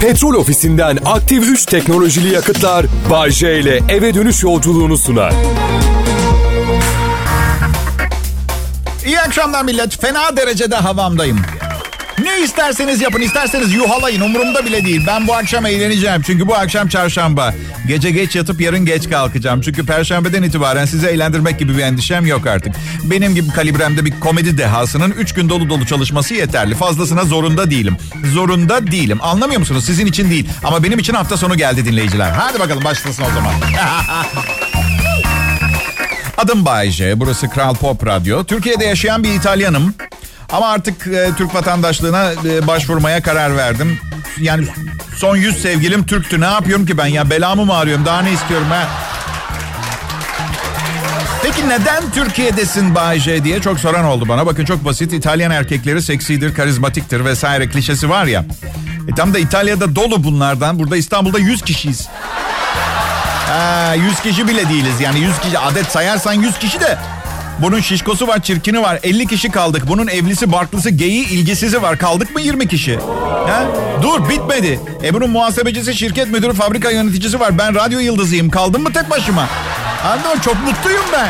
Petrol ofisinden aktif 3 teknolojili yakıtlar Bay J ile eve dönüş yolculuğunu sunar. İyi akşamlar millet. Fena derecede havamdayım. Ne isterseniz yapın, isterseniz yuhalayın. Umurumda bile değil. Ben bu akşam eğleneceğim. Çünkü bu akşam çarşamba. Gece geç yatıp yarın geç kalkacağım. Çünkü perşembeden itibaren sizi eğlendirmek gibi bir endişem yok artık. Benim gibi kalibremde bir komedi dehasının 3 gün dolu dolu çalışması yeterli. Fazlasına zorunda değilim. Zorunda değilim. Anlamıyor musunuz? Sizin için değil. Ama benim için hafta sonu geldi dinleyiciler. Hadi bakalım başlasın o zaman. Adım Bayece. Burası Kral Pop Radyo. Türkiye'de yaşayan bir İtalyanım. Ama artık e, Türk vatandaşlığına e, başvurmaya karar verdim. Yani son yüz sevgilim Türktü. Ne yapıyorum ki ben ya? Belamı mı arıyorum? Daha ne istiyorum ha? Peki neden Türkiye'desin Bayce diye çok soran oldu bana. Bakın çok basit. İtalyan erkekleri seksidir, karizmatiktir vesaire klişesi var ya. E tam da İtalya'da dolu bunlardan. Burada İstanbul'da 100 kişiyiz. Ha, 100 kişi bile değiliz. Yani 100 kişi adet sayarsan 100 kişi de bunun şişkosu var, çirkini var. 50 kişi kaldık. Bunun evlisi, barklısı, geyi, ilgisizi var. Kaldık mı 20 kişi? Ha? Dur bitmedi. E bunun muhasebecisi, şirket müdürü, fabrika yöneticisi var. Ben radyo yıldızıyım. Kaldım mı tek başıma? Anladın? Çok mutluyum ben.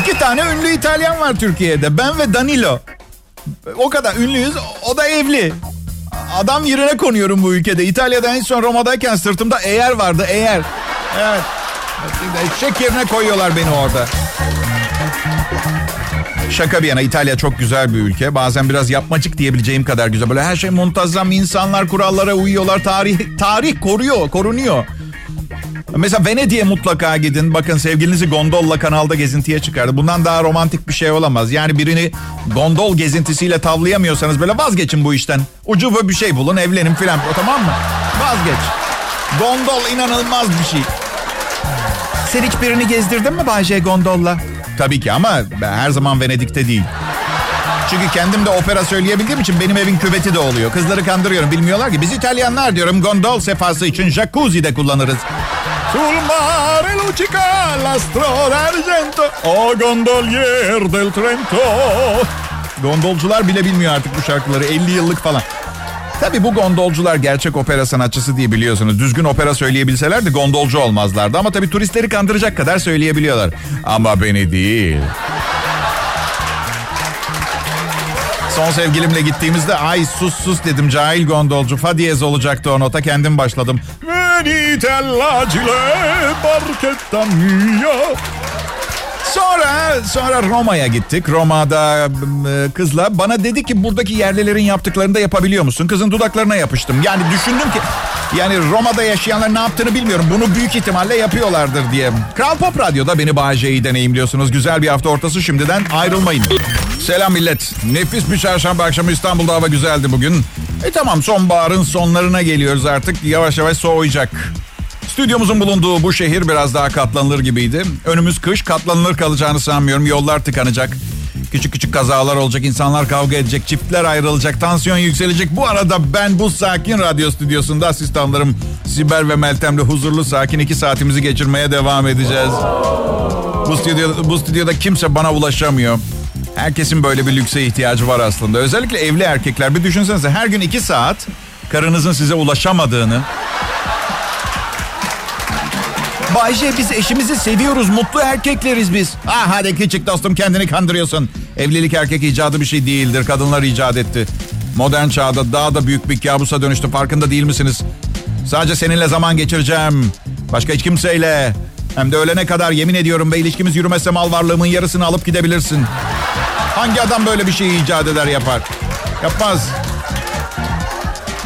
İki tane ünlü İtalyan var Türkiye'de. Ben ve Danilo. O kadar ünlüyüz. O da evli. Adam yerine konuyorum bu ülkede. İtalya'da en son Roma'dayken sırtımda eğer vardı. Eğer. Evet. Eşek yerine koyuyorlar beni orada. Şaka bir yana İtalya çok güzel bir ülke. Bazen biraz yapmacık diyebileceğim kadar güzel. Böyle her şey muntazam, insanlar kurallara uyuyorlar. Tarih tarih koruyor, korunuyor. Mesela Venedik'e mutlaka gidin. Bakın sevgilinizi gondolla kanalda gezintiye çıkardı. Bundan daha romantik bir şey olamaz. Yani birini gondol gezintisiyle tavlayamıyorsanız böyle vazgeçin bu işten. Ucu bir şey bulun, evlenin filan. Tamam mı? Vazgeç. Gondol inanılmaz bir şey. Sen hiç birini gezdirdin mi Bayce Gondol'la? Tabii ki ama ben her zaman Venedik'te değil. Çünkü kendim de opera söyleyebildiğim için benim evin küveti de oluyor. Kızları kandırıyorum. Bilmiyorlar ki biz İtalyanlar diyorum gondol sefası için jacuzzi de kullanırız. Sul mare lucica l'astro d'argento O gondolier del Trento Gondolcular bile bilmiyor artık bu şarkıları 50 yıllık falan. Tabii bu gondolcular gerçek opera sanatçısı diye biliyorsunuz. Düzgün opera söyleyebilselerdi gondolcu olmazlardı. Ama tabii turistleri kandıracak kadar söyleyebiliyorlar. Ama beni değil. Son sevgilimle gittiğimizde ay sus sus dedim cahil gondolcu. Fa diyez olacaktı o nota kendim başladım. Venite all'agile barchetta mia. Sonra sonra Roma'ya gittik. Roma'da e, kızla bana dedi ki buradaki yerlilerin yaptıklarını da yapabiliyor musun? Kızın dudaklarına yapıştım. Yani düşündüm ki yani Roma'da yaşayanlar ne yaptığını bilmiyorum. Bunu büyük ihtimalle yapıyorlardır diye. Kral Pop Radyo'da beni Bağcay'ı deneyimliyorsunuz. Güzel bir hafta ortası şimdiden ayrılmayın. Selam millet. Nefis bir çarşamba akşamı İstanbul'da hava güzeldi bugün. E tamam sonbaharın sonlarına geliyoruz artık. Yavaş yavaş soğuyacak. Stüdyomuzun bulunduğu bu şehir biraz daha katlanılır gibiydi. Önümüz kış katlanılır kalacağını sanmıyorum. Yollar tıkanacak. Küçük küçük kazalar olacak, insanlar kavga edecek, çiftler ayrılacak, tansiyon yükselecek. Bu arada ben bu sakin radyo stüdyosunda asistanlarım Sibel ve Meltem'le huzurlu sakin iki saatimizi geçirmeye devam edeceğiz. Bu stüdyoda, bu stüdyoda kimse bana ulaşamıyor. Herkesin böyle bir lükse ihtiyacı var aslında. Özellikle evli erkekler. Bir düşünsenize her gün iki saat karınızın size ulaşamadığını Bayce biz eşimizi seviyoruz. Mutlu erkekleriz biz. Ah hadi küçük dostum kendini kandırıyorsun. Evlilik erkek icadı bir şey değildir. Kadınlar icat etti. Modern çağda daha da büyük bir kabusa dönüştü. Farkında değil misiniz? Sadece seninle zaman geçireceğim. Başka hiç kimseyle. Hem de ölene kadar yemin ediyorum ve ilişkimiz yürümezse mal varlığımın yarısını alıp gidebilirsin. Hangi adam böyle bir şeyi icat eder yapar? Yapmaz.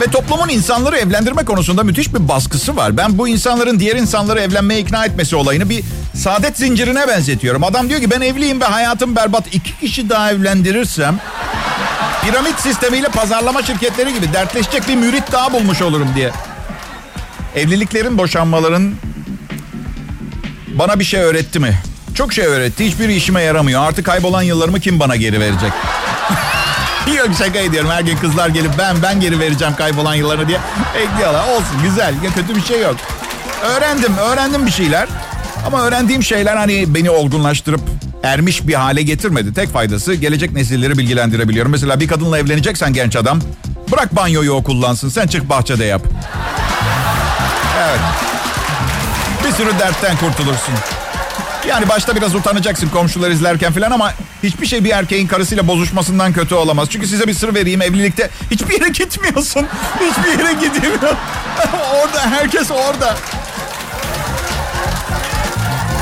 Ve toplumun insanları evlendirme konusunda müthiş bir baskısı var. Ben bu insanların diğer insanları evlenmeye ikna etmesi olayını bir saadet zincirine benzetiyorum. Adam diyor ki ben evliyim ve hayatım berbat. İki kişi daha evlendirirsem piramit sistemiyle pazarlama şirketleri gibi dertleşecek bir mürit daha bulmuş olurum diye. Evliliklerin, boşanmaların bana bir şey öğretti mi? Çok şey öğretti. Hiçbir işime yaramıyor. Artık kaybolan yıllarımı kim bana geri verecek? Yok şaka ediyorum. Her gün kızlar gelip ben ben geri vereceğim kaybolan yıllarını diye ekliyorlar. Olsun güzel. Ya kötü bir şey yok. Öğrendim. Öğrendim bir şeyler. Ama öğrendiğim şeyler hani beni olgunlaştırıp ermiş bir hale getirmedi. Tek faydası gelecek nesilleri bilgilendirebiliyorum. Mesela bir kadınla evleneceksen genç adam bırak banyoyu o kullansın sen çık bahçede yap. Evet. Bir sürü dertten kurtulursun. Yani başta biraz utanacaksın komşular izlerken falan ama hiçbir şey bir erkeğin karısıyla bozuşmasından kötü olamaz. Çünkü size bir sır vereyim evlilikte hiçbir yere gitmiyorsun. Hiçbir yere gidemiyor. orada herkes orada.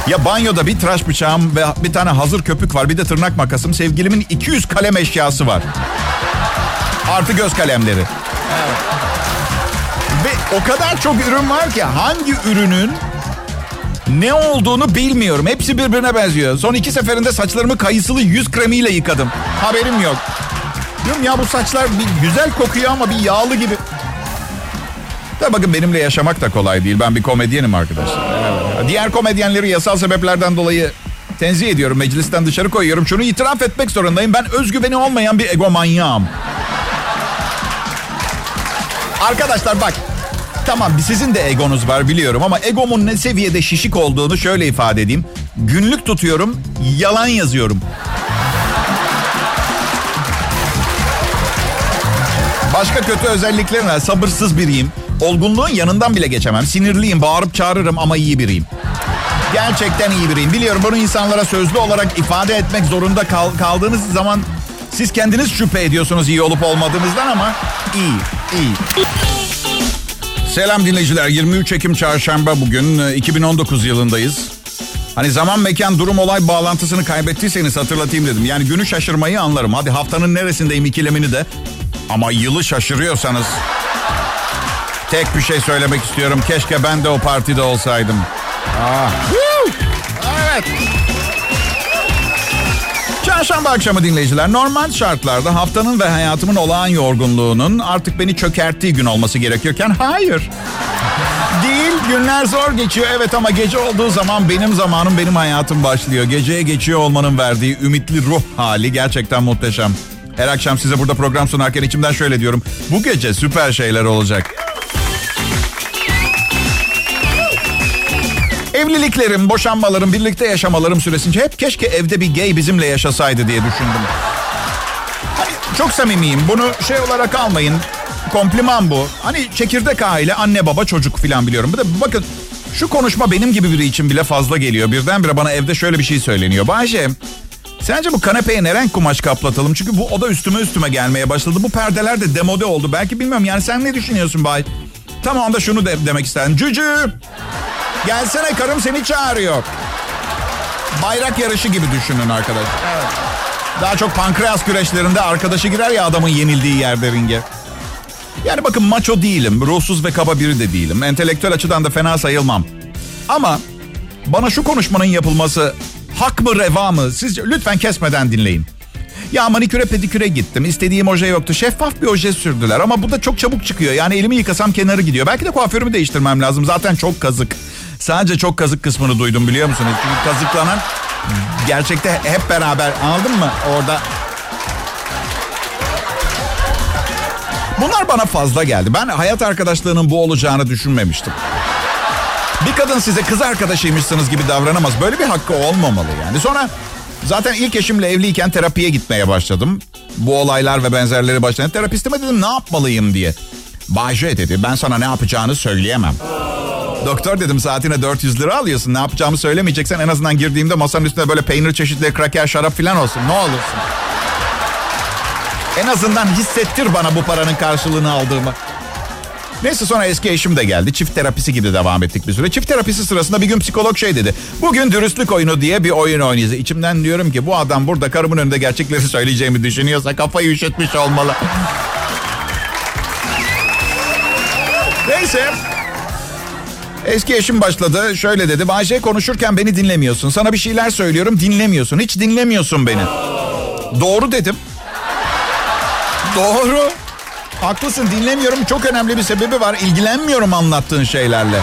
Ya banyoda bir tıraş bıçağım ve bir tane hazır köpük var. Bir de tırnak makasım. Sevgilimin 200 kalem eşyası var. Artı göz kalemleri. Ve o kadar çok ürün var ki hangi ürünün ne olduğunu bilmiyorum. Hepsi birbirine benziyor. Son iki seferinde saçlarımı kayısılı yüz kremiyle yıkadım. Haberim yok. Diyorum ya bu saçlar bir güzel kokuyor ama bir yağlı gibi. Tabi bakın benimle yaşamak da kolay değil. Ben bir komedyenim arkadaşlar. Evet. Diğer komedyenleri yasal sebeplerden dolayı tenzih ediyorum. Meclisten dışarı koyuyorum. Şunu itiraf etmek zorundayım. Ben özgüveni olmayan bir egomanyağım. Arkadaşlar bak Tamam sizin de egonuz var biliyorum ama egomun ne seviyede şişik olduğunu şöyle ifade edeyim. Günlük tutuyorum, yalan yazıyorum. Başka kötü özelliklerim var. Sabırsız biriyim. Olgunluğun yanından bile geçemem. Sinirliyim, bağırıp çağırırım ama iyi biriyim. Gerçekten iyi biriyim. Biliyorum bunu insanlara sözlü olarak ifade etmek zorunda kal- kaldığınız zaman siz kendiniz şüphe ediyorsunuz iyi olup olmadığınızdan ama iyi, iyi. Selam dinleyiciler. 23 Ekim Çarşamba bugün. 2019 yılındayız. Hani zaman mekan durum olay bağlantısını kaybettiyseniz hatırlatayım dedim. Yani günü şaşırmayı anlarım. Hadi haftanın neresindeyim ikilemini de. Ama yılı şaşırıyorsanız tek bir şey söylemek istiyorum. Keşke ben de o partide olsaydım. Ah. Evet. Çarşamba akşamı dinleyiciler. Normal şartlarda haftanın ve hayatımın olağan yorgunluğunun artık beni çökerttiği gün olması gerekiyorken hayır. Değil günler zor geçiyor evet ama gece olduğu zaman benim zamanım benim hayatım başlıyor. Geceye geçiyor olmanın verdiği ümitli ruh hali gerçekten muhteşem. Her akşam size burada program sunarken içimden şöyle diyorum. Bu gece süper şeyler olacak. Evliliklerim, boşanmalarım, birlikte yaşamalarım süresince hep keşke evde bir gay bizimle yaşasaydı diye düşündüm. Hani çok samimiyim. Bunu şey olarak almayın. Kompliman bu. Hani çekirdek aile, anne baba çocuk falan biliyorum. Bir de bakın şu konuşma benim gibi biri için bile fazla geliyor. Birdenbire bana evde şöyle bir şey söyleniyor. Bayce, sence bu kanepeye ne renk kumaş kaplatalım? Çünkü bu oda üstüme üstüme gelmeye başladı. Bu perdeler de demode oldu. Belki bilmiyorum yani sen ne düşünüyorsun Bay? Tamam da şunu de demek istedim. Cücü! Gelsene karım seni çağırıyor. Bayrak yarışı gibi düşünün arkadaş. Evet. Daha çok pankreas güreşlerinde arkadaşı girer ya adamın yenildiği yerde ringe. Yani bakın maço değilim. Ruhsuz ve kaba biri de değilim. Entelektüel açıdan da fena sayılmam. Ama bana şu konuşmanın yapılması hak mı reva mı? Sizce lütfen kesmeden dinleyin. Ya maniküre pediküre gittim. İstediğim oje yoktu. Şeffaf bir oje sürdüler ama bu da çok çabuk çıkıyor. Yani elimi yıkasam kenarı gidiyor. Belki de kuaförümü değiştirmem lazım. Zaten çok kazık. Sadece çok kazık kısmını duydum biliyor musunuz? Çünkü kazıklanan gerçekte hep beraber anladın mı? Orada Bunlar bana fazla geldi. Ben hayat arkadaşlığının bu olacağını düşünmemiştim. Bir kadın size kız arkadaşıymışsınız gibi davranamaz. Böyle bir hakkı olmamalı yani. Sonra zaten ilk eşimle evliyken terapiye gitmeye başladım. Bu olaylar ve benzerleri başladı. Terapistime dedim ne yapmalıyım diye. Bayce dedi ben sana ne yapacağını söyleyemem. Doktor dedim saatine 400 lira alıyorsun. Ne yapacağımı söylemeyeceksen en azından girdiğimde masanın üstünde böyle peynir çeşitleri, kraker, şarap falan olsun. Ne olursun. En azından hissettir bana bu paranın karşılığını aldığımı. Neyse sonra eski eşim de geldi. Çift terapisi gibi devam ettik bir süre. Çift terapisi sırasında bir gün psikolog şey dedi. Bugün dürüstlük oyunu diye bir oyun oynayacağız. İçimden diyorum ki bu adam burada karımın önünde gerçekleri söyleyeceğimi düşünüyorsa kafayı üşütmüş olmalı. Neyse. Eski eşim başladı. Şöyle dedi. Bayce konuşurken beni dinlemiyorsun. Sana bir şeyler söylüyorum dinlemiyorsun. Hiç dinlemiyorsun beni. Doğru dedim. Doğru. Haklısın dinlemiyorum. Çok önemli bir sebebi var. İlgilenmiyorum anlattığın şeylerle.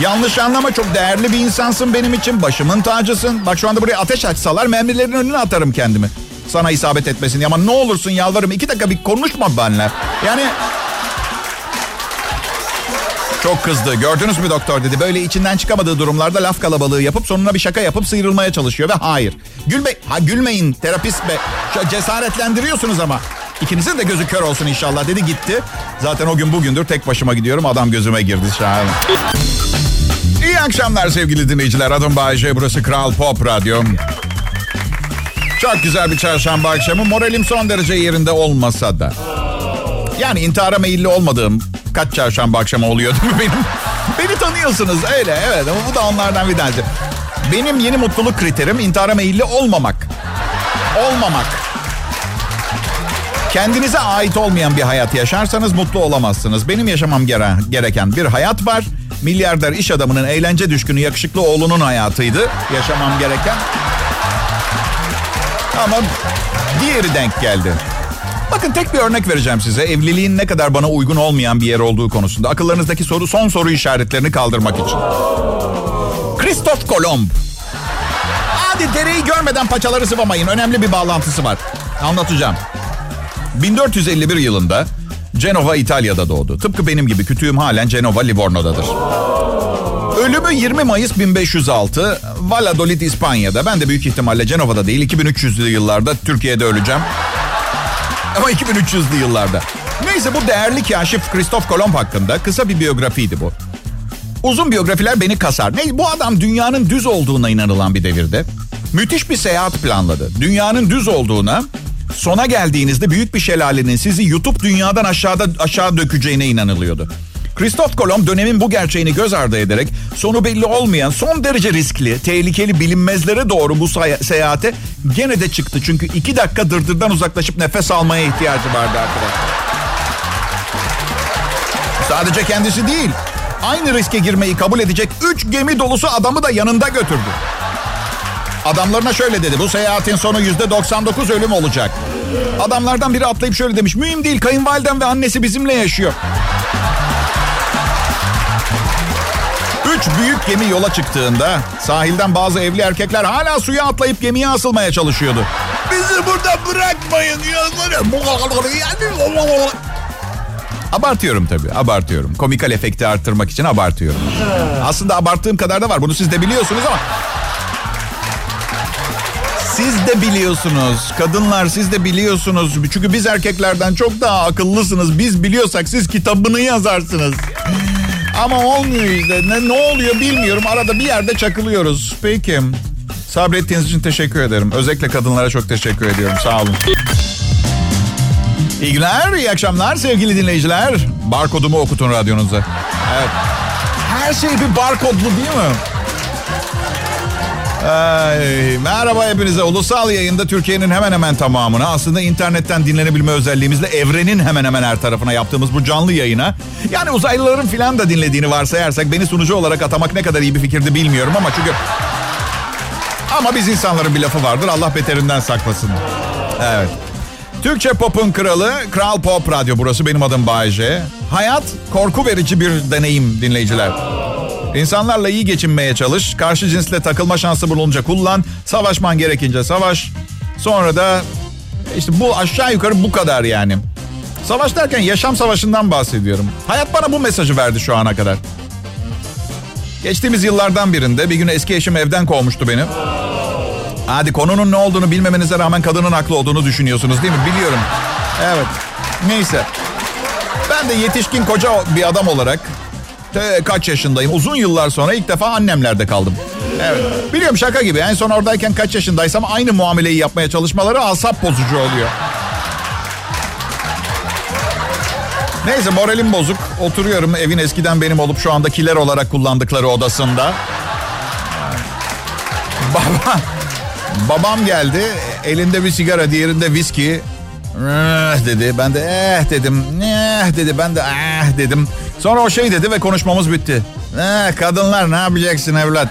Yanlış anlama çok değerli bir insansın benim için. Başımın tacısın. Bak şu anda buraya ateş açsalar mermilerin önüne atarım kendimi. Sana isabet etmesin ama ne olursun yalvarırım. iki dakika bir konuşma benimle. Yani Çok kızdı. Gördünüz mü doktor dedi. Böyle içinden çıkamadığı durumlarda laf kalabalığı yapıp sonuna bir şaka yapıp sıyrılmaya çalışıyor ve hayır. Gülme, ha gülmeyin terapist be. Cesaretlendiriyorsunuz ama. İkinizin de gözü kör olsun inşallah dedi gitti. Zaten o gün bugündür tek başıma gidiyorum. Adam gözüme girdi şahane. İyi akşamlar sevgili dinleyiciler. Adım Bayece. Burası Kral Pop Radyo. Çok güzel bir çarşamba akşamı. Moralim son derece yerinde olmasa da. Yani intihara meyilli olmadığım kaç çarşamba akşamı oluyor değil mi benim? Beni tanıyorsunuz öyle evet ama bu da onlardan bir tanesi. Benim yeni mutluluk kriterim intihara meyilli olmamak. Olmamak. Kendinize ait olmayan bir hayat yaşarsanız mutlu olamazsınız. Benim yaşamam gereken bir hayat var. Milyarder iş adamının eğlence düşkünü yakışıklı oğlunun hayatıydı. Yaşamam gereken. Ama diğeri denk geldi. Bakın tek bir örnek vereceğim size. Evliliğin ne kadar bana uygun olmayan bir yer olduğu konusunda. Akıllarınızdaki soru son soru işaretlerini kaldırmak için. Christoph Kolomb. Hadi dereyi görmeden paçaları sıvamayın. Önemli bir bağlantısı var. Anlatacağım. 1451 yılında Cenova İtalya'da doğdu. Tıpkı benim gibi kütüğüm halen Cenova Livorno'dadır. Ölümü 20 Mayıs 1506 Valladolid İspanya'da. Ben de büyük ihtimalle Cenova'da değil 2300'lü yıllarda Türkiye'de öleceğim. Ama 2300'lü yıllarda. Neyse bu değerli kaşif Christoph Kolomb hakkında kısa bir biyografiydi bu. Uzun biyografiler beni kasar. Ne, bu adam dünyanın düz olduğuna inanılan bir devirde müthiş bir seyahat planladı. Dünyanın düz olduğuna, sona geldiğinizde büyük bir şelalenin sizi yutup dünyadan aşağıda aşağı dökeceğine inanılıyordu. Christoph Kolomb dönemin bu gerçeğini göz ardı ederek sonu belli olmayan son derece riskli, tehlikeli bilinmezlere doğru bu seyahate gene de çıktı. Çünkü iki dakika dırdırdan uzaklaşıp nefes almaya ihtiyacı vardı arkadaşlar. Sadece kendisi değil, aynı riske girmeyi kabul edecek üç gemi dolusu adamı da yanında götürdü. Adamlarına şöyle dedi. Bu seyahatin sonu yüzde 99 ölüm olacak. Adamlardan biri atlayıp şöyle demiş. Mühim değil kayınvalidem ve annesi bizimle yaşıyor. Üç büyük gemi yola çıktığında sahilden bazı evli erkekler hala suya atlayıp gemiye asılmaya çalışıyordu. Bizi burada bırakmayın yazları. Abartıyorum tabii, abartıyorum. Komikal efekti arttırmak için abartıyorum. Aslında abarttığım kadar da var. Bunu siz de biliyorsunuz ama... Siz de biliyorsunuz. Kadınlar siz de biliyorsunuz. Çünkü biz erkeklerden çok daha akıllısınız. Biz biliyorsak siz kitabını yazarsınız. Ama olmuyor işte. Ne, ne oluyor bilmiyorum. Arada bir yerde çakılıyoruz. Peki. Sabrettiğiniz için teşekkür ederim. Özellikle kadınlara çok teşekkür ediyorum. Sağ olun. İyi günler, iyi akşamlar sevgili dinleyiciler. Barkodumu okutun radyonuza. Evet. Her şey bir barkodlu değil mi? Ay, merhaba hepinize. Ulusal yayında Türkiye'nin hemen hemen tamamına aslında internetten dinlenebilme özelliğimizle evrenin hemen hemen her tarafına yaptığımız bu canlı yayına yani uzaylıların filan da dinlediğini varsayarsak beni sunucu olarak atamak ne kadar iyi bir fikirdi bilmiyorum ama çünkü ama biz insanların bir lafı vardır. Allah beterinden saklasın. Evet. Türkçe pop'un kralı Kral Pop Radyo burası. Benim adım Bayece. Hayat korku verici bir deneyim dinleyiciler. İnsanlarla iyi geçinmeye çalış. Karşı cinsle takılma şansı bulunca kullan. Savaşman gerekince savaş. Sonra da işte bu aşağı yukarı bu kadar yani. Savaş derken yaşam savaşından bahsediyorum. Hayat bana bu mesajı verdi şu ana kadar. Geçtiğimiz yıllardan birinde bir gün eski eşim evden kovmuştu beni. Hadi konunun ne olduğunu bilmemenize rağmen kadının haklı olduğunu düşünüyorsunuz değil mi? Biliyorum. Evet. Neyse. Ben de yetişkin koca bir adam olarak te, kaç yaşındayım. Uzun yıllar sonra ilk defa annemlerde kaldım. Evet. Biliyorum şaka gibi. En son oradayken kaç yaşındaysam aynı muameleyi yapmaya çalışmaları asap bozucu oluyor. Neyse moralim bozuk. Oturuyorum evin eskiden benim olup şu anda kiler olarak kullandıkları odasında. Baba, babam geldi. Elinde bir sigara, diğerinde viski. Eh dedi. Ben de eh dedim. Eh dedi. Ben de eh dedim. Sonra o şey dedi ve konuşmamız bitti. Eh kadınlar ne yapacaksın evlat?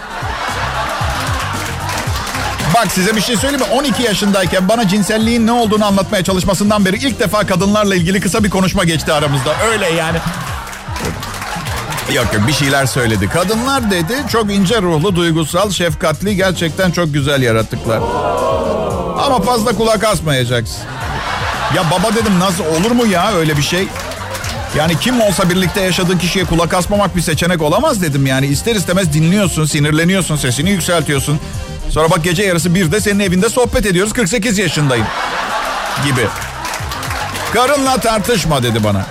Bak size bir şey söyleyeyim mi? 12 yaşındayken bana cinselliğin ne olduğunu anlatmaya çalışmasından beri ilk defa kadınlarla ilgili kısa bir konuşma geçti aramızda. Öyle yani. Yok yok bir şeyler söyledi. Kadınlar dedi çok ince ruhlu, duygusal, şefkatli, gerçekten çok güzel yaratıklar. Ama fazla kulak asmayacaksın. Ya baba dedim nasıl olur mu ya öyle bir şey? Yani kim olsa birlikte yaşadığın kişiye kulak asmamak bir seçenek olamaz dedim yani. ister istemez dinliyorsun, sinirleniyorsun, sesini yükseltiyorsun. Sonra bak gece yarısı bir de senin evinde sohbet ediyoruz. 48 yaşındayım gibi. Karınla tartışma dedi bana.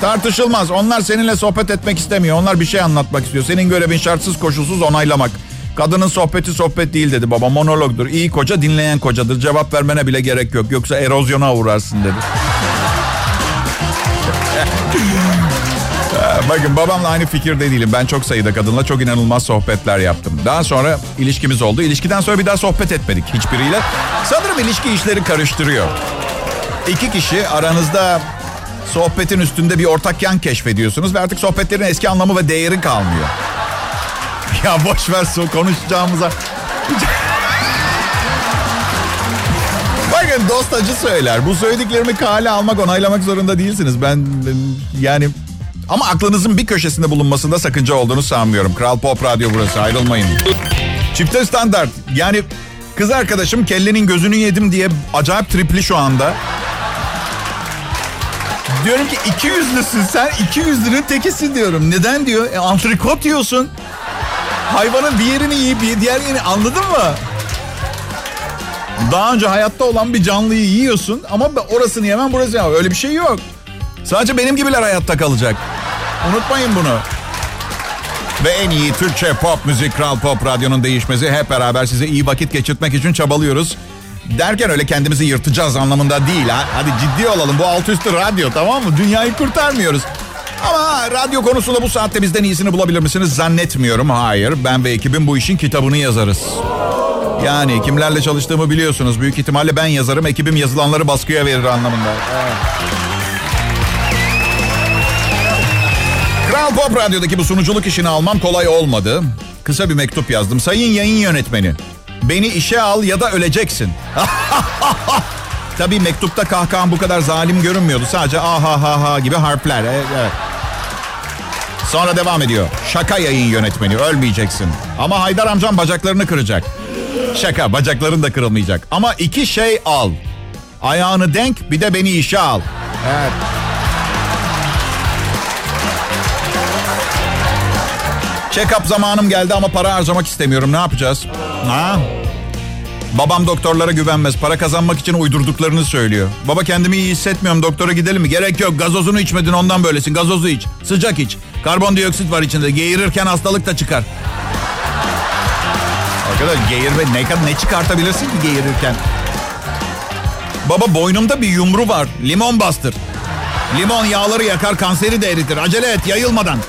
Tartışılmaz. Onlar seninle sohbet etmek istemiyor. Onlar bir şey anlatmak istiyor. Senin görevin şartsız koşulsuz onaylamak. Kadının sohbeti sohbet değil dedi baba. Monologdur. İyi koca dinleyen kocadır. Cevap vermene bile gerek yok. Yoksa erozyona uğrarsın dedi. Bakın babamla aynı fikirde değilim. Ben çok sayıda kadınla çok inanılmaz sohbetler yaptım. Daha sonra ilişkimiz oldu. İlişkiden sonra bir daha sohbet etmedik hiçbiriyle. Sanırım ilişki işleri karıştırıyor. İki kişi aranızda sohbetin üstünde bir ortak yan keşfediyorsunuz ve artık sohbetlerin eski anlamı ve değeri kalmıyor. Ya boş ver konuşacağımıza. Bakın dost acı söyler. Bu söylediklerimi kale almak, onaylamak zorunda değilsiniz. Ben yani ama aklınızın bir köşesinde bulunmasında sakınca olduğunu sanmıyorum. Kral Pop Radyo burası ayrılmayın. Çifte standart. Yani kız arkadaşım kellenin gözünü yedim diye acayip tripli şu anda. Diyorum ki iki yüzlüsün sen. iki yüzlünün tekisin diyorum. Neden diyor? E, antrikot yiyorsun. Hayvanın bir yerini yiyip diğer yerini anladın mı? Daha önce hayatta olan bir canlıyı yiyorsun ama orasını yemem burası yemem. Öyle bir şey yok. Sadece benim gibiler hayatta kalacak. Unutmayın bunu. Ve en iyi Türkçe pop müzik Kral Pop Radyo'nun değişmesi hep beraber size iyi vakit geçirtmek için çabalıyoruz. Derken öyle kendimizi yırtacağız anlamında değil. Ha? Hadi ciddi olalım bu alt üstü radyo tamam mı? Dünyayı kurtarmıyoruz. Ama radyo konusunda bu saatte bizden iyisini bulabilir misiniz? Zannetmiyorum. Hayır. Ben ve ekibim bu işin kitabını yazarız. Yani kimlerle çalıştığımı biliyorsunuz. Büyük ihtimalle ben yazarım. Ekibim yazılanları baskıya verir anlamında. Evet. Kral Pop Radyo'daki bu sunuculuk işini almam kolay olmadı. Kısa bir mektup yazdım. Sayın yayın yönetmeni. Beni işe al ya da öleceksin. Tabii mektupta kahkahan bu kadar zalim görünmüyordu. Sadece aha ha ha gibi harfler. Evet. Sonra devam ediyor. Şaka yayın yönetmeni ölmeyeceksin. Ama Haydar amcam bacaklarını kıracak. Şaka bacakların da kırılmayacak. Ama iki şey al. Ayağını denk bir de beni işe al. Evet. Check-up zamanım geldi ama para harcamak istemiyorum. Ne yapacağız? Ha? Babam doktorlara güvenmez. Para kazanmak için uydurduklarını söylüyor. Baba kendimi iyi hissetmiyorum. Doktora gidelim mi? Gerek yok. Gazozunu içmedin ondan böylesin. Gazozu iç. Sıcak iç. Karbondioksit var içinde. Geğirirken hastalık da çıkar. Arkadaş geğirme ne, ne çıkartabilirsin ki geğirirken? Baba boynumda bir yumru var. Limon bastır. Limon yağları yakar, kanseri de eritir. Acele et yayılmadan.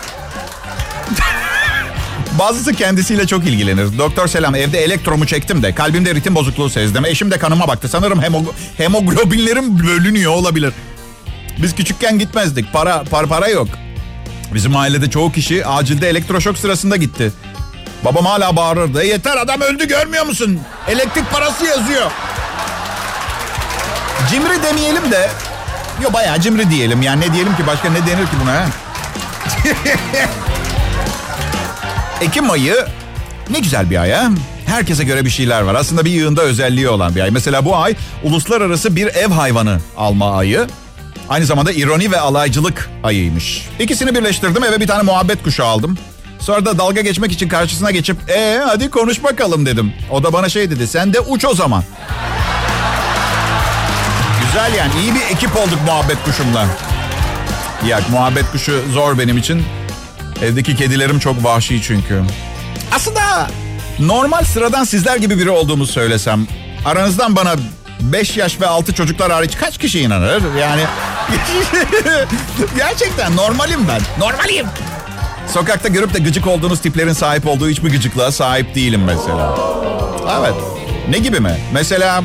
Bazısı kendisiyle çok ilgilenir. Doktor selam evde elektromu çektim de kalbimde ritim bozukluğu sezdim. Eşim de kanıma baktı. Sanırım hemo, hemoglobinlerim bölünüyor olabilir. Biz küçükken gitmezdik. Para, para para yok. Bizim ailede çoğu kişi acilde elektroşok sırasında gitti. Babam hala bağırırdı. E yeter adam öldü görmüyor musun? Elektrik parası yazıyor. Cimri demeyelim de. Yo bayağı cimri diyelim. Yani ne diyelim ki başka ne denir ki buna? Ekim ayı ne güzel bir ay ha? Herkese göre bir şeyler var. Aslında bir yığında özelliği olan bir ay. Mesela bu ay uluslararası bir ev hayvanı alma ayı. Aynı zamanda ironi ve alaycılık ayıymış. İkisini birleştirdim eve bir tane muhabbet kuşu aldım. Sonra da dalga geçmek için karşısına geçip ee hadi konuş bakalım dedim. O da bana şey dedi sen de uç o zaman. Güzel yani iyi bir ekip olduk muhabbet kuşumla. Ya muhabbet kuşu zor benim için. Evdeki kedilerim çok vahşi çünkü. Aslında normal sıradan sizler gibi biri olduğumu söylesem... ...aranızdan bana 5 yaş ve 6 çocuklar hariç kaç kişi inanır? Yani gerçekten normalim ben. Normalim. Sokakta görüp de gıcık olduğunuz tiplerin sahip olduğu hiçbir gıcıklığa sahip değilim mesela. Evet. Ne gibi mi? Mesela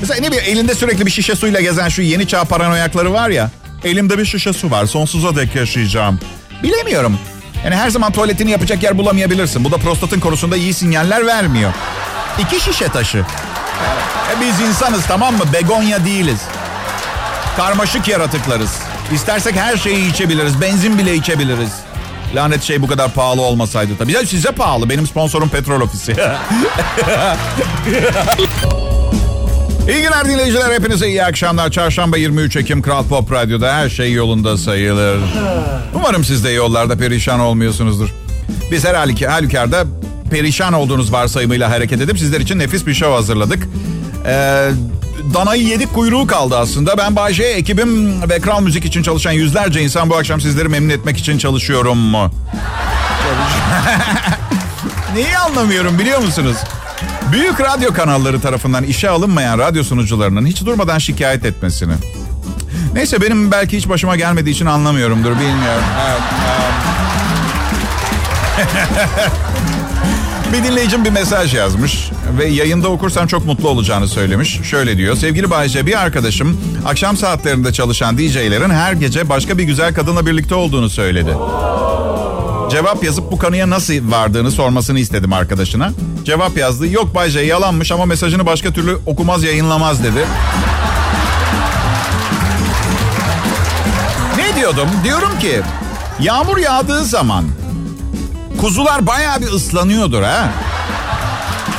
mesela ne bileyim elinde sürekli bir şişe suyla gezen şu yeni çağ paranoyakları var ya. Elimde bir şişe su var. Sonsuza dek yaşayacağım. Bilemiyorum. Yani her zaman tuvaletini yapacak yer bulamayabilirsin. Bu da prostatın konusunda iyi sinyaller vermiyor. İki şişe taşı. E biz insanız tamam mı? Begonya değiliz. Karmaşık yaratıklarız. İstersek her şeyi içebiliriz. Benzin bile içebiliriz. Lanet şey bu kadar pahalı olmasaydı tabii. Ya size pahalı. Benim sponsorum petrol ofisi. İyi günler dinleyiciler. Hepinize iyi akşamlar. Çarşamba 23 Ekim Kral Pop Radyo'da her şey yolunda sayılır. Umarım siz de yollarda perişan olmuyorsunuzdur. Biz her halükarda perişan olduğunuz varsayımıyla hareket edip sizler için nefis bir show hazırladık. Ee, danayı yedik kuyruğu kaldı aslında. Ben Bayce, ekibim ve Kral Müzik için çalışan yüzlerce insan bu akşam sizleri memnun etmek için çalışıyorum mu? Neyi anlamıyorum biliyor musunuz? Büyük radyo kanalları tarafından işe alınmayan radyo sunucularının hiç durmadan şikayet etmesini. Neyse benim belki hiç başıma gelmediği için anlamıyorumdur bilmiyorum. Evet, evet. bir dinleyicim bir mesaj yazmış ve yayında okursam çok mutlu olacağını söylemiş. Şöyle diyor. Sevgili Bayce bir arkadaşım akşam saatlerinde çalışan DJ'lerin her gece başka bir güzel kadınla birlikte olduğunu söyledi. Cevap yazıp bu kanıya nasıl vardığını sormasını istedim arkadaşına. Cevap yazdı. Yok Bayce yalanmış ama mesajını başka türlü okumaz yayınlamaz dedi. ne diyordum? Diyorum ki yağmur yağdığı zaman kuzular bayağı bir ıslanıyordur ha.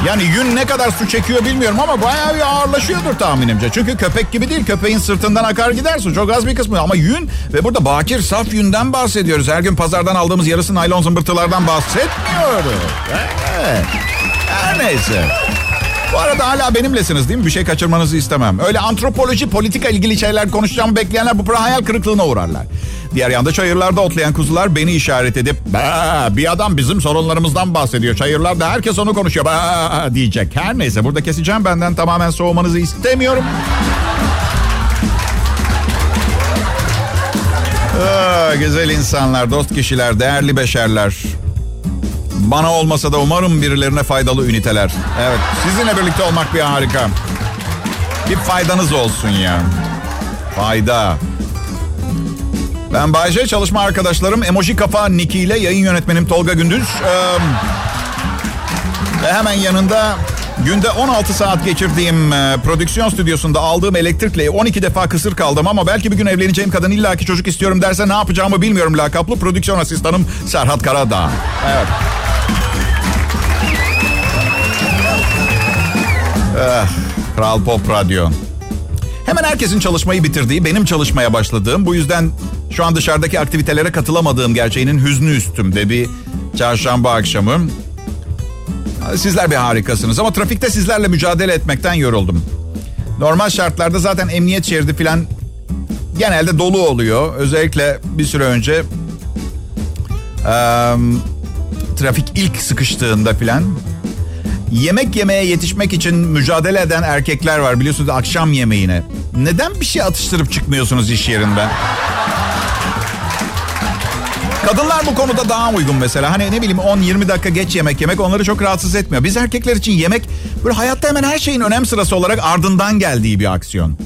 Yani yün ne kadar su çekiyor bilmiyorum ama bayağı bir ağırlaşıyordur tahminimce. Çünkü köpek gibi değil. Köpeğin sırtından akar gider su. Çok az bir kısmı ama yün ve burada bakir saf yünden bahsediyoruz. Her gün pazardan aldığımız yarısı naylon zımbırtılardan bahsetmiyoruz. Evet. Her neyse. Bu arada hala benimlesiniz değil mi? Bir şey kaçırmanızı istemem. Öyle antropoloji, politika ilgili şeyler konuşacağımı bekleyenler bu hayal kırıklığına uğrarlar. Diğer yanda çayırlarda otlayan kuzular beni işaret edip "Ba, bir adam bizim sorunlarımızdan bahsediyor. Çayırlarda herkes onu konuşuyor Ba, diyecek. Her neyse burada keseceğim benden tamamen soğumanızı istemiyorum. Aa, güzel insanlar, dost kişiler, değerli beşerler. Bana olmasa da umarım birilerine faydalı üniteler. Evet, sizinle birlikte olmak bir harika. Bir faydanız olsun ya. Fayda. Ben Bayce, çalışma arkadaşlarım Emoji Kafa Niki ile yayın yönetmenim Tolga Gündüz. Ee, ve hemen yanında günde 16 saat geçirdiğim e, prodüksiyon stüdyosunda aldığım elektrikle 12 defa kısır kaldım ama belki bir gün evleneceğim kadın illaki çocuk istiyorum derse ne yapacağımı bilmiyorum lakaplı prodüksiyon asistanım Serhat Karadağ. Evet. Eh, Kral Pop Radyo. Hemen herkesin çalışmayı bitirdiği, benim çalışmaya başladığım, bu yüzden şu an dışarıdaki aktivitelere katılamadığım gerçeğinin hüznü üstümde bir çarşamba akşamı. Sizler bir harikasınız ama trafikte sizlerle mücadele etmekten yoruldum. Normal şartlarda zaten emniyet şeridi falan genelde dolu oluyor. Özellikle bir süre önce eee, trafik ilk sıkıştığında falan yemek yemeye yetişmek için mücadele eden erkekler var biliyorsunuz akşam yemeğine. Neden bir şey atıştırıp çıkmıyorsunuz iş yerinden? Kadınlar bu konuda daha uygun mesela. Hani ne bileyim 10-20 dakika geç yemek yemek onları çok rahatsız etmiyor. Biz erkekler için yemek böyle hayatta hemen her şeyin önem sırası olarak ardından geldiği bir aksiyon.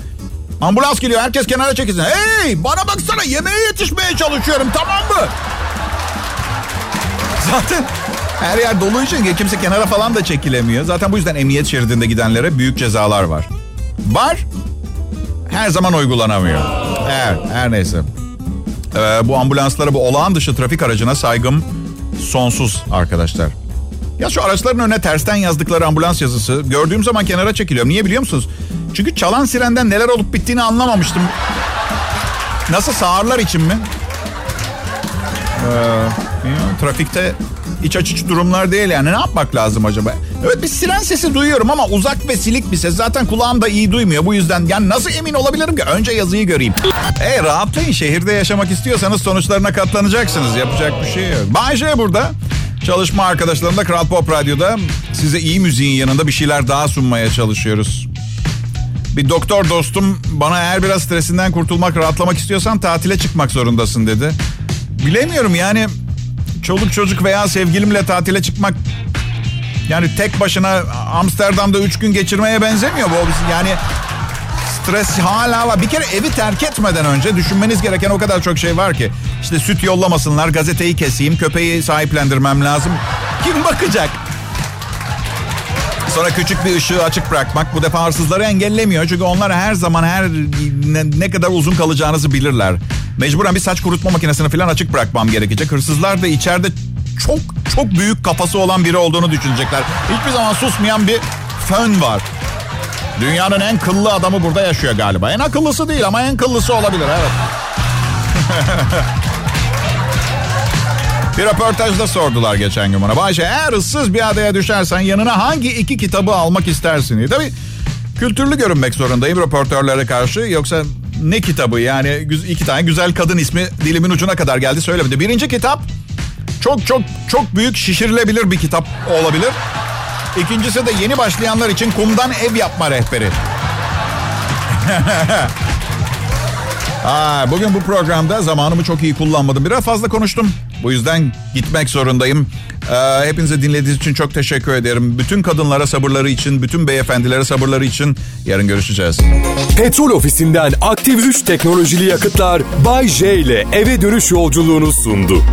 Ambulans geliyor herkes kenara çekilsin. Hey bana baksana yemeğe yetişmeye çalışıyorum tamam mı? Zaten her yer dolu için kimse kenara falan da çekilemiyor. Zaten bu yüzden emniyet şeridinde gidenlere büyük cezalar var. Var. Her zaman uygulanamıyor. Evet her neyse. Ee, bu ambulanslara bu olağan dışı trafik aracına saygım sonsuz arkadaşlar. Ya şu araçların önüne tersten yazdıkları ambulans yazısı gördüğüm zaman kenara çekiliyorum. Niye biliyor musunuz? Çünkü çalan sirenden neler olup bittiğini anlamamıştım. Nasıl sağırlar için mi? Ee, trafikte iç açıcı durumlar değil yani. Ne yapmak lazım acaba? Evet bir siren sesi duyuyorum ama uzak ve silik bir ses. Zaten kulağım da iyi duymuyor. Bu yüzden yani nasıl emin olabilirim ki? Önce yazıyı göreyim. Hey rahatlayın. Şehirde yaşamak istiyorsanız sonuçlarına katlanacaksınız. Yapacak bir şey yok. Bay J burada. Çalışma arkadaşlarımla Kral Pop Radyo'da size iyi müziğin yanında bir şeyler daha sunmaya çalışıyoruz. Bir doktor dostum bana eğer biraz stresinden kurtulmak, rahatlamak istiyorsan tatile çıkmak zorundasın dedi. Bilemiyorum yani çoluk çocuk veya sevgilimle tatile çıkmak yani tek başına Amsterdam'da üç gün geçirmeye benzemiyor bu. Yani stres hala var. Bir kere evi terk etmeden önce düşünmeniz gereken o kadar çok şey var ki. İşte süt yollamasınlar, gazeteyi keseyim, köpeği sahiplendirmem lazım. Kim bakacak? Sonra küçük bir ışığı açık bırakmak bu defa hırsızları engellemiyor. Çünkü onlar her zaman her ne, ne kadar uzun kalacağınızı bilirler. Mecburen bir saç kurutma makinesini falan açık bırakmam gerekecek. Hırsızlar da içeride çok çok büyük kafası olan biri olduğunu düşünecekler. Hiçbir zaman susmayan bir fön var. Dünyanın en kıllı adamı burada yaşıyor galiba. En akıllısı değil ama en kıllısı olabilir evet. Bir röportajda sordular geçen gün bana. Bayşe eğer ıssız bir adaya düşersen yanına hangi iki kitabı almak istersin diye. Tabii kültürlü görünmek zorundayım röportörlere karşı. Yoksa ne kitabı yani iki tane güzel kadın ismi dilimin ucuna kadar geldi söylemedi. Birinci kitap çok çok çok büyük şişirilebilir bir kitap olabilir. İkincisi de yeni başlayanlar için kumdan ev yapma rehberi. Aa, bugün bu programda zamanımı çok iyi kullanmadım. Biraz fazla konuştum. Bu yüzden gitmek zorundayım. Ee, hepinize dinlediğiniz için çok teşekkür ederim. Bütün kadınlara sabırları için, bütün beyefendilere sabırları için yarın görüşeceğiz. Petrol ofisinden aktif 3 teknolojili yakıtlar Bay J ile eve dönüş yolculuğunu sundu.